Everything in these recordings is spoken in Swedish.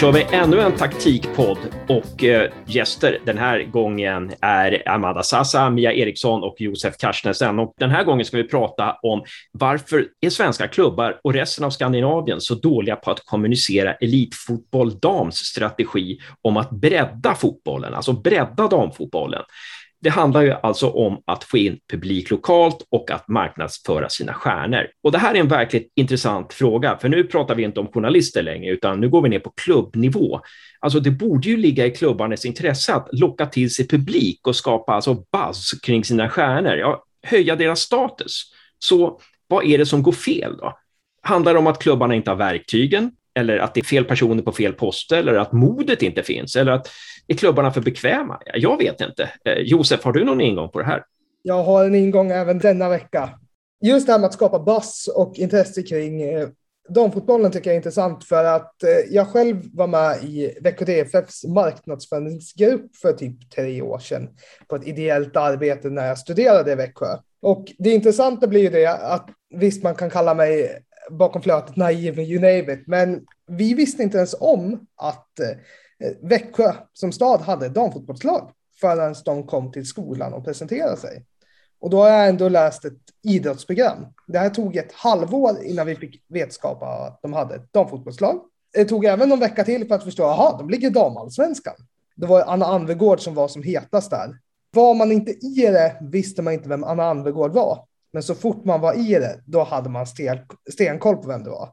Kör vi ännu en taktikpodd och eh, gäster den här gången är Amanda Sassa, Mia Eriksson och Josef Karstensen. Och den här gången ska vi prata om varför är svenska klubbar och resten av Skandinavien så dåliga på att kommunicera elitfotboll dams strategi om att bredda fotbollen, alltså bredda damfotbollen. Det handlar ju alltså om att få in publik lokalt och att marknadsföra sina stjärnor. Och det här är en verkligt intressant fråga, för nu pratar vi inte om journalister längre, utan nu går vi ner på klubbnivå. Alltså det borde ju ligga i klubbarnas intresse att locka till sig publik och skapa alltså buzz kring sina stjärnor, ja, höja deras status. Så vad är det som går fel då? Handlar det om att klubbarna inte har verktygen? Eller att det är fel personer på fel poster? Eller att modet inte finns? Eller att är klubbarna för bekväma? Jag vet inte. Eh, Josef, har du någon ingång på det här? Jag har en ingång även denna vecka. Just det här med att skapa buzz och intresse kring eh, damfotbollen tycker jag är intressant för att eh, jag själv var med i VKDFFs marknadsföringsgrupp för typ tre år sedan på ett ideellt arbete när jag studerade i Växjö. Och det intressanta blir ju det att visst, man kan kalla mig bakom flötet naiv, you name it, men vi visste inte ens om att Eh, Växjö som stad hade damfotbollslag förrän de kom till skolan och presenterade sig. Och då har jag ändå läst ett idrottsprogram. Det här tog ett halvår innan vi fick vetskap om att de hade ett damfotbollslag. Det tog även någon vecka till för att förstå, att de ligger i damallsvenskan. Det var Anna Anvegård som var som hetast där. Var man inte i det visste man inte vem Anna Anvegård var. Men så fort man var i det, då hade man sten, stenkoll på vem det var.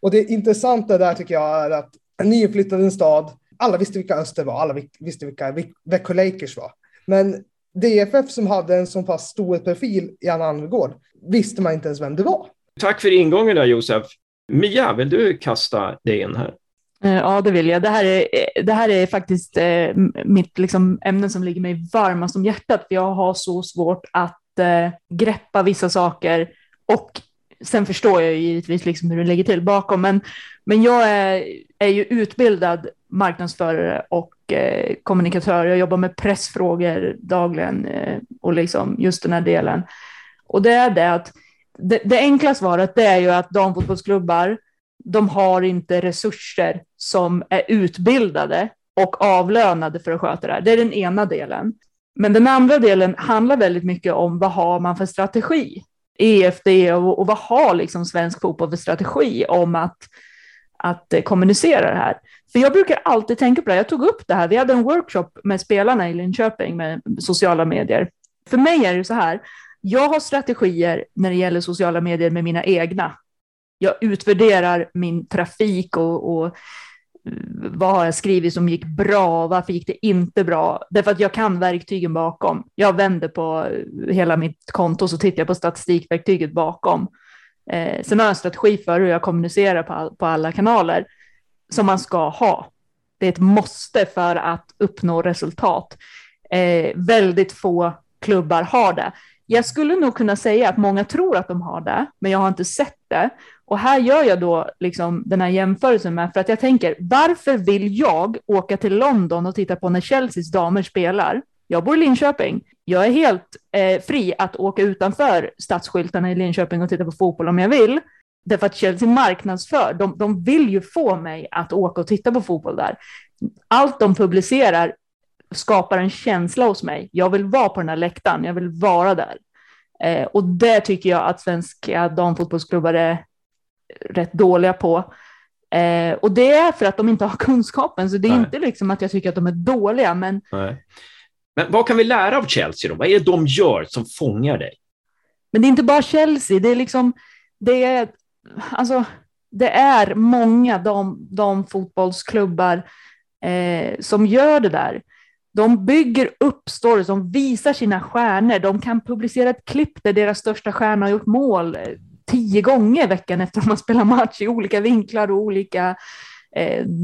Och det intressanta där tycker jag är att en nyinflyttad en stad alla visste vilka Öster var, alla visste vilka Växjö Lakers var. Men DFF som hade en så pass stor profil i Anna Anvegård visste man inte ens vem det var. Tack för ingången där Josef. Mia, vill du kasta dig in här? Eh, ja, det vill jag. Det här är, eh, det här är faktiskt eh, mitt liksom, ämne som ligger mig varmast om hjärtat. För jag har så svårt att eh, greppa vissa saker och sen förstår jag givetvis liksom hur det ligger till bakom. Men, men jag är, är ju utbildad marknadsförare och eh, kommunikatör. Jag jobbar med pressfrågor dagligen eh, och liksom just den här delen. Och det är det att det, det enkla svaret det är ju att damfotbollsklubbar, de har inte resurser som är utbildade och avlönade för att sköta det här. Det är den ena delen. Men den andra delen handlar väldigt mycket om vad har man för strategi? EFD och, och vad har liksom svensk fotboll för strategi om att, att eh, kommunicera det här? För jag brukar alltid tänka på det. Jag tog upp det här. Vi hade en workshop med spelarna i Linköping med sociala medier. För mig är det så här. Jag har strategier när det gäller sociala medier med mina egna. Jag utvärderar min trafik och, och vad har jag skrivit som gick bra? Varför gick det inte bra? Därför att jag kan verktygen bakom. Jag vänder på eh, hela mitt konto så tittar jag på statistikverktyget bakom. Eh, sen har jag en strategi för hur jag kommunicerar på, på alla kanaler som man ska ha. Det är ett måste för att uppnå resultat. Eh, väldigt få klubbar har det. Jag skulle nog kunna säga att många tror att de har det, men jag har inte sett det. Och här gör jag då liksom den här jämförelsen med, för att jag tänker, varför vill jag åka till London och titta på när Chelseas damer spelar? Jag bor i Linköping. Jag är helt eh, fri att åka utanför stadsskyltarna i Linköping och titta på fotboll om jag vill. Därför att Chelsea marknadsför, de, de vill ju få mig att åka och titta på fotboll där. Allt de publicerar skapar en känsla hos mig. Jag vill vara på den här läktaren, jag vill vara där. Eh, och det tycker jag att svenska damfotbollsklubbar är rätt dåliga på. Eh, och det är för att de inte har kunskapen, så det är Nej. inte liksom att jag tycker att de är dåliga. Men... Nej. men vad kan vi lära av Chelsea då? Vad är det de gör som fångar dig? Men det är inte bara Chelsea, det är liksom, det är alltså, det är många de, de fotbollsklubbar eh, som gör det där. De bygger upp stories, de visar sina stjärnor, de kan publicera ett klipp där deras största stjärna har gjort mål eh, tio gånger veckan efter att de har spelat match i olika vinklar och olika Eh,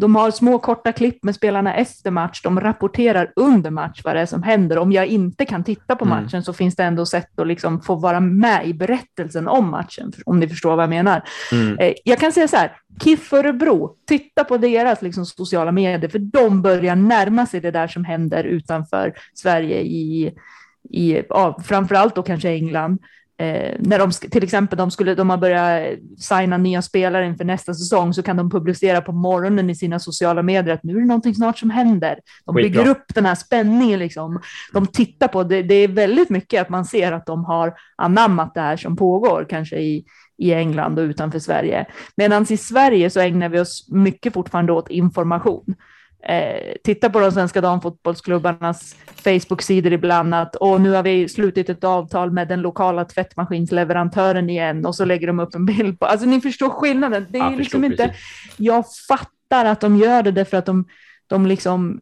de har små korta klipp med spelarna efter match. De rapporterar under match vad det är som händer. Om jag inte kan titta på mm. matchen mm. så finns det ändå sätt att liksom få vara med i berättelsen om matchen, om ni förstår vad jag menar. Mm. Eh, jag kan säga så här, KIF Örebro, titta på deras liksom sociala medier, för de börjar närma sig det där som händer utanför Sverige i, i ja, framförallt då kanske England. Eh, när de, till exempel de, skulle, de har börjat signa nya spelare inför nästa säsong så kan de publicera på morgonen i sina sociala medier att nu är det någonting snart som händer. De bygger upp den här spänningen, liksom. de tittar på det. Det är väldigt mycket att man ser att de har anammat det här som pågår, kanske i, i England och utanför Sverige. Medan i Sverige så ägnar vi oss mycket fortfarande åt information. Eh, titta på de svenska damfotbollsklubbarnas Facebook-sidor ibland att och nu har vi slutit ett avtal med den lokala tvättmaskinsleverantören igen och så lägger de upp en bild på. Alltså ni förstår skillnaden. Det är jag liksom inte. Jag fattar att de gör det därför att de, de liksom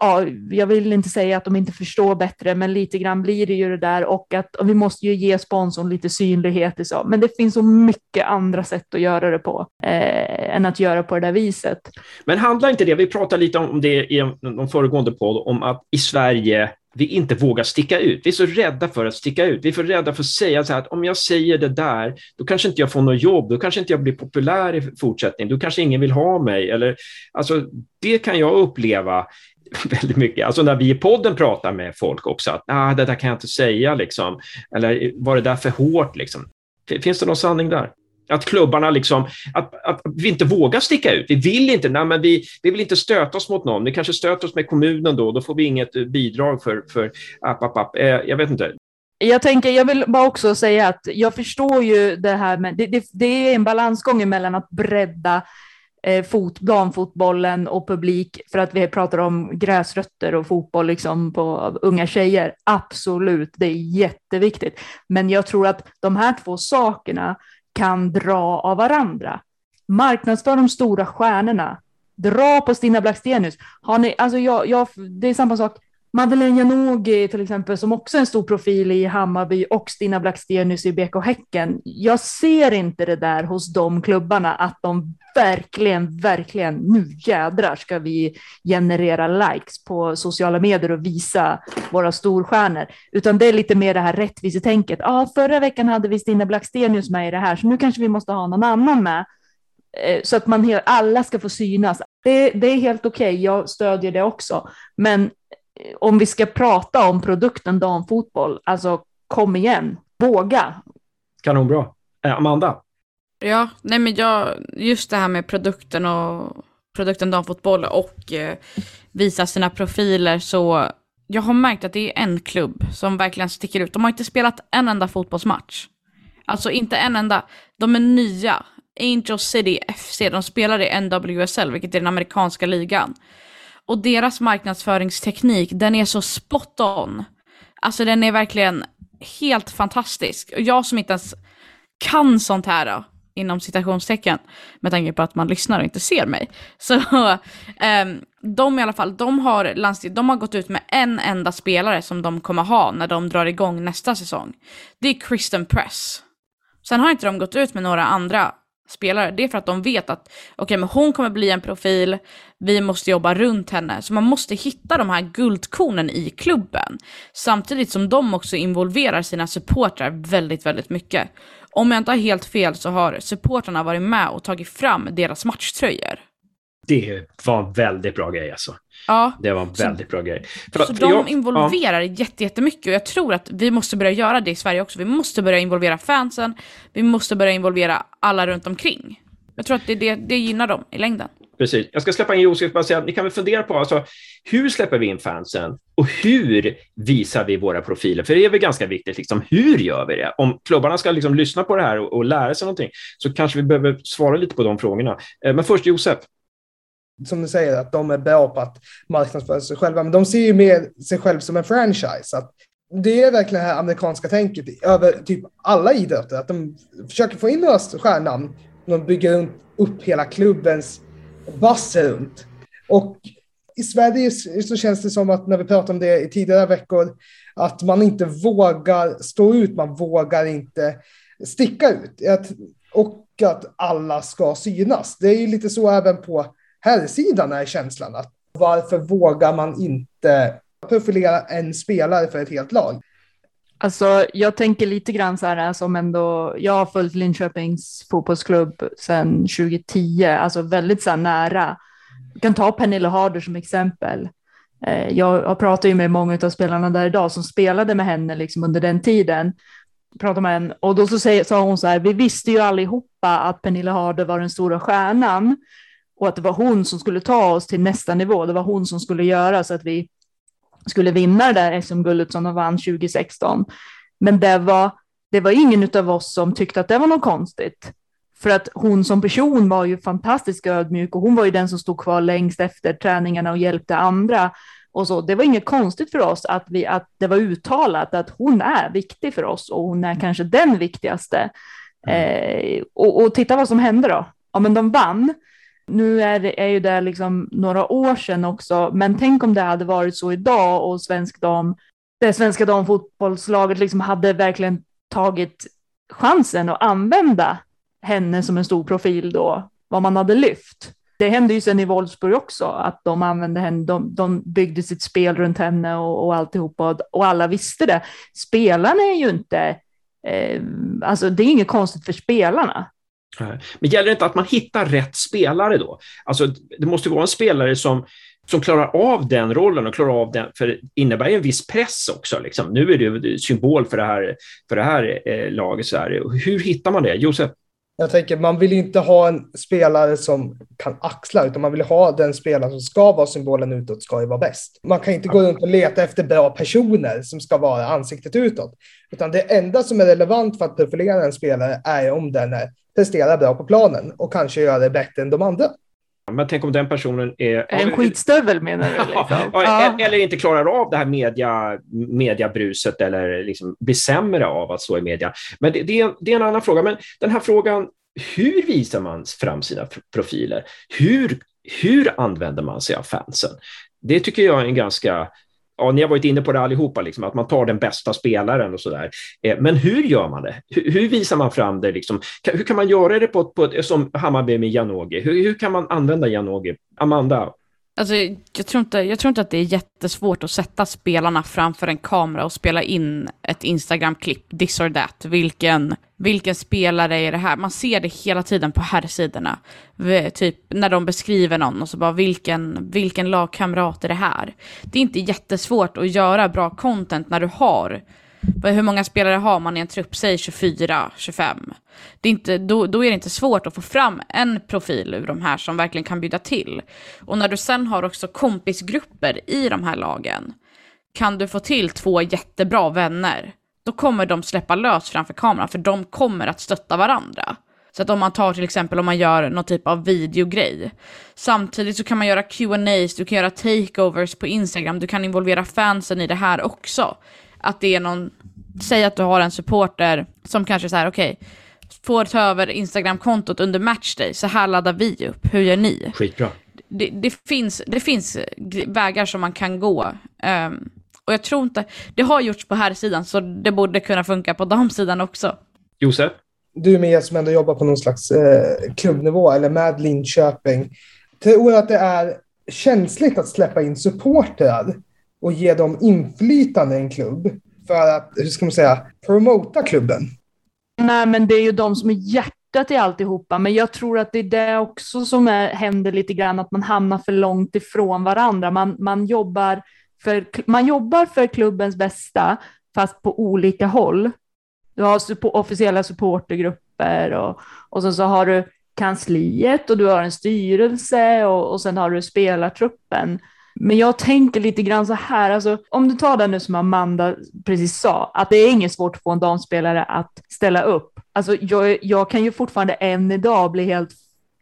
ja, jag vill inte säga att de inte förstår bättre, men lite grann blir det ju det där och att och vi måste ju ge sponsorn lite synlighet. Så. Men det finns så mycket andra sätt att göra det på eh, än att göra på det där viset. Men handlar inte det, vi pratade lite om det i en föregående podd, om att i Sverige vi inte vågar sticka ut. Vi är så rädda för att sticka ut. Vi är för rädda för att säga så här att om jag säger det där, då kanske inte jag får något jobb, då kanske inte jag blir populär i fortsättningen, då kanske ingen vill ha mig. Eller, alltså, det kan jag uppleva väldigt mycket. Alltså när vi i podden pratar med folk också, att ah, det där kan jag inte säga, liksom. eller var det där för hårt? Liksom. Finns det någon sanning där? Att klubbarna liksom, att, att vi inte vågar sticka ut. Vi vill inte, nej, men vi, vi vill inte stöta oss mot någon. Vi kanske stöter oss med kommunen då, då får vi inget eh, bidrag för, för app, app, app. Eh, jag vet inte. Jag tänker, jag vill bara också säga att jag förstår ju det här med, det, det, det är en balansgång mellan att bredda eh, fot, damfotbollen och publik för att vi pratar om gräsrötter och fotboll liksom på unga tjejer. Absolut, det är jätteviktigt. Men jag tror att de här två sakerna kan dra av varandra. Marknadsför de stora stjärnorna. Dra på Stina Blackstenius. Har ni, alltså jag, jag, det är samma sak. Madeleine Janogy till exempel, som också är en stor profil i Hammarby och Stina Blackstenius i BK Häcken. Jag ser inte det där hos de klubbarna att de verkligen, verkligen, nu jädrar ska vi generera likes på sociala medier och visa våra storstjärnor, utan det är lite mer det här rättvisetänket. Ja, ah, förra veckan hade vi Stina Blackstenius med i det här, så nu kanske vi måste ha någon annan med eh, så att man alla ska få synas. Det, det är helt okej, okay. jag stödjer det också. Men om vi ska prata om produkten damfotboll, alltså kom igen, våga. Kanonbra. Eh, Amanda? Ja, nej men jag, just det här med produkten och produkten damfotboll och eh, visa sina profiler så jag har märkt att det är en klubb som verkligen sticker ut. De har inte spelat en enda fotbollsmatch. Alltså inte en enda. De är nya. Angel City FC, de spelar i NWSL, vilket är den amerikanska ligan. Och deras marknadsföringsteknik, den är så spot on. Alltså den är verkligen helt fantastisk. Och jag som inte ens kan sånt här då, inom citationstecken, med tanke på att man lyssnar och inte ser mig. Så um, de i alla fall, de har, de har gått ut med en enda spelare som de kommer ha när de drar igång nästa säsong. Det är Kristen Press. Sen har inte de gått ut med några andra spelare. Det är för att de vet att okej, okay, men hon kommer bli en profil, vi måste jobba runt henne. Så man måste hitta de här guldkornen i klubben. Samtidigt som de också involverar sina supportrar väldigt, väldigt mycket. Om jag inte har helt fel så har supportrarna varit med och tagit fram deras matchtröjor. Det var en väldigt bra grej alltså. Ja. Det var en väldigt bra grej. För så de jag, involverar ja. jättemycket och jag tror att vi måste börja göra det i Sverige också. Vi måste börja involvera fansen, vi måste börja involvera alla runt omkring. Jag tror att det, det, det gynnar dem i längden. Precis. Jag ska släppa in Josef bara säga, ni kan väl fundera på alltså, hur släpper vi in fansen och hur visar vi våra profiler? För det är väl ganska viktigt, liksom, hur gör vi det? Om klubbarna ska liksom, lyssna på det här och, och lära sig någonting så kanske vi behöver svara lite på de frågorna. Eh, men först Josef. Som du säger, att de är bra på att marknadsföra sig själva, men de ser ju mer sig själv som en franchise. Att det är verkligen det här amerikanska tänket över typ alla idrotter, att de försöker få in några stjärnnamn, de bygger upp hela klubbens buzz runt. Och i Sverige så känns det som att när vi pratar om det i tidigare veckor, att man inte vågar stå ut, man vågar inte sticka ut. och att alla ska synas. Det är ju lite så även på herrsidan är känslan. Att varför vågar man inte profilera en spelare för ett helt lag? Alltså, jag tänker lite grann så här alltså, som ändå, jag har följt Linköpings fotbollsklubb sedan 2010, alltså väldigt så här nära. Jag kan ta Pernilla Harder som exempel. Eh, jag har pratat ju med många av spelarna där idag som spelade med henne liksom under den tiden. Pratar med henne, och då så sa hon så här, vi visste ju allihopa att Pernilla Harder var den stora stjärnan och att det var hon som skulle ta oss till nästa nivå. Det var hon som skulle göra så att vi skulle vinna det där SM-guldet som de vann 2016. Men det var, det var ingen av oss som tyckte att det var något konstigt. För att hon som person var ju fantastiskt ödmjuk och hon var ju den som stod kvar längst efter träningarna och hjälpte andra. Och så. Det var inget konstigt för oss att, vi, att det var uttalat att hon är viktig för oss och hon är kanske den viktigaste. Mm. Eh, och, och titta vad som hände då. Ja, men de vann. Nu är, det, är ju det liksom några år sedan också, men tänk om det hade varit så idag och svensk dam, det svenska damfotbollslaget liksom hade verkligen tagit chansen att använda henne som en stor profil då, vad man hade lyft. Det hände ju sen i Wolfsburg också, att de använde henne, de, de byggde sitt spel runt henne och, och alltihopa och, och alla visste det. Spelarna är ju inte, eh, alltså det är inget konstigt för spelarna. Men gäller det inte att man hittar rätt spelare då? Alltså, det måste vara en spelare som, som klarar av den rollen och klarar av den, för det innebär ju en viss press också. Liksom. Nu är det symbol för det här, för det här eh, laget. Så här. Hur hittar man det? Josef? Jag tänker, man vill inte ha en spelare som kan axla, utan man vill ha den spelare som ska vara symbolen utåt, ska ju vara bäst. Man kan inte gå runt och leta efter bra personer som ska vara ansiktet utåt, utan det enda som är relevant för att profilera en spelare är om den är, presterar bra på planen och kanske gör det bättre än de andra. Men tänk om den personen är... En skitstövel menar du? Liksom. ja. Eller inte klarar av det här media, mediabruset eller liksom blir sämre av att stå i media. Men det, det, är, det är en annan fråga. Men den här frågan, hur visar man fram sina profiler? Hur, hur använder man sig av fansen? Det tycker jag är en ganska ja, ni har varit inne på det allihopa, liksom, att man tar den bästa spelaren och sådär. Eh, men hur gör man det? Hur, hur, visar man fram det? Liksom? Hur kan man göra det på, på som Hammarby med Janogy? Hur, hur kan man använda Janogy? Amanda? Alltså, jag, tror inte, jag tror inte att det är jättesvårt att sätta spelarna framför en kamera och spela in ett Instagram-klipp, this or that. Vilken, vilken spelare är det här? Man ser det hela tiden på herrsidorna. Typ när de beskriver någon och så bara vilken, vilken lagkamrat är det här? Det är inte jättesvårt att göra bra content när du har hur många spelare har man i en trupp? Säg 24, 25. Det är inte, då, då är det inte svårt att få fram en profil ur de här som verkligen kan bjuda till. Och när du sen har också kompisgrupper i de här lagen, kan du få till två jättebra vänner, då kommer de släppa lös framför kameran, för de kommer att stötta varandra. Så att om man tar till exempel om man gör någon typ av videogrej. Samtidigt så kan man göra Q&As, du kan göra takeovers på Instagram, du kan involvera fansen i det här också att det är någon, säg att du har en supporter som kanske så här, okej, okay, får ta över Instagram-kontot under matchday, så här laddar vi upp, hur gör ni? Skitbra. Det, det, finns, det finns vägar som man kan gå. Um, och jag tror inte, det har gjorts på här sidan så det borde kunna funka på damsidan också. Josef? Du med som ändå jobbar på någon slags eh, klubbnivå eller med Linköping. Tror att det är känsligt att släppa in supportrar och ge dem inflytande i en klubb för att, hur ska man säga, promota klubben? Nej, men det är ju de som är hjärtat i alltihopa, men jag tror att det är det också som är, händer lite grann, att man hamnar för långt ifrån varandra. Man, man, jobbar, för, man jobbar för klubbens bästa, fast på olika håll. Du har support, officiella supportergrupper och, och så, så har du kansliet och du har en styrelse och, och sen har du spelartruppen. Men jag tänker lite grann så här, alltså, om du tar det nu som Amanda precis sa, att det är inget svårt att få en damspelare att ställa upp. Alltså, jag, jag kan ju fortfarande än idag bli helt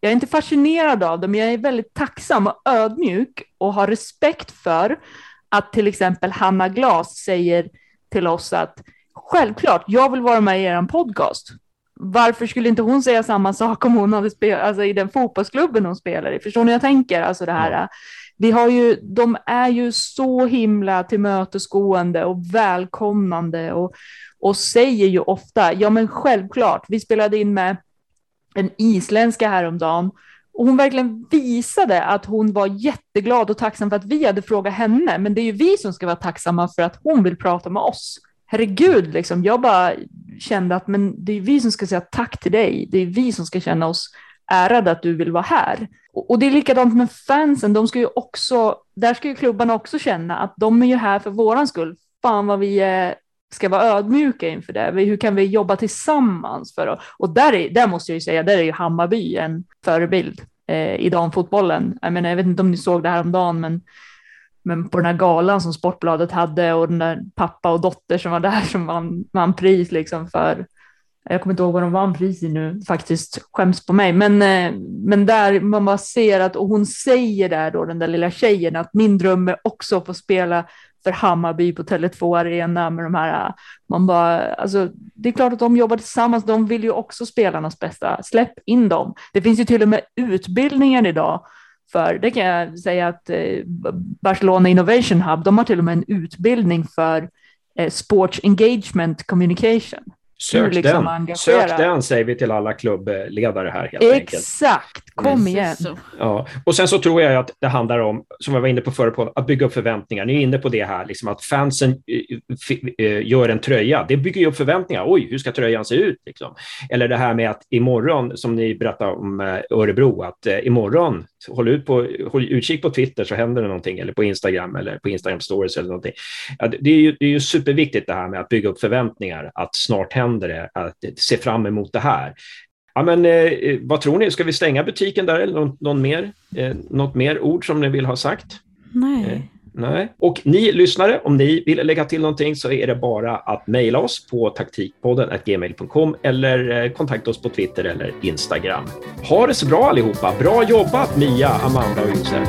jag är inte fascinerad av det, men jag är väldigt tacksam och ödmjuk och har respekt för att till exempel Hanna Glas säger till oss att självklart, jag vill vara med i er podcast. Varför skulle inte hon säga samma sak om hon hade spelat alltså i den fotbollsklubben hon spelar i? Förstår ni hur jag tänker? Alltså det här, vi har ju, de är ju så himla tillmötesgående och välkomnande och, och säger ju ofta, ja men självklart, vi spelade in med en isländska häromdagen och hon verkligen visade att hon var jätteglad och tacksam för att vi hade frågat henne, men det är ju vi som ska vara tacksamma för att hon vill prata med oss. Herregud, liksom, jag bara kände att men det är vi som ska säga tack till dig. Det är vi som ska känna oss ärad att du vill vara här. Och det är likadant med fansen, de ska ju också, där ska ju klubbarna också känna att de är ju här för våran skull. Fan vad vi är ska vara ödmjuka inför det. Hur kan vi jobba tillsammans för att, och där, är, där måste jag ju säga, där är ju Hammarby en förebild eh, i damfotbollen. Jag menar, jag vet inte om ni såg det här om dagen, men men på den här galan som Sportbladet hade och den där pappa och dotter som var där som vann, vann pris liksom för jag kommer inte ihåg vad de vann pris i nu faktiskt, skäms på mig. Men, eh, men där man bara ser att, och hon säger där då, den där lilla tjejen, att min dröm är också att få spela för Hammarby på Tele2 Arena med de här, eh, man bara, alltså det är klart att de jobbar tillsammans, de vill ju också spelarnas bästa, släpp in dem. Det finns ju till och med utbildningar idag för, det kan jag säga att eh, Barcelona Innovation Hub, de har till och med en utbildning för sports engagement communication. Sök, liksom den. Sök den, säger vi till alla klubbledare här. Helt Exakt, enkelt. kom mm. igen. Ja. Och sen så tror jag att det handlar om, som jag var inne på förra på, att bygga upp förväntningar. Ni är inne på det här, liksom att fansen eh, eh, gör en tröja. Det bygger ju upp förväntningar. Oj, hur ska tröjan se ut? Liksom. Eller det här med att imorgon, som ni berättade om eh, Örebro, att imorgon, håll, ut på, håll utkik på Twitter så händer det någonting, eller på Instagram eller på Instagram stories eller någonting. Ja, det, är ju, det är ju superviktigt det här med att bygga upp förväntningar, att snart händer det, att se fram emot det här. Ja, men, eh, vad tror ni? Ska vi stänga butiken där eller någon, någon mer, eh, något mer ord som ni vill ha sagt? Nej. Nej. Och ni lyssnare, om ni vill lägga till någonting så är det bara att mejla oss på taktikpodden gmail.com eller eh, kontakta oss på Twitter eller Instagram. Ha det så bra allihopa! Bra jobbat Mia, Amanda och Josef!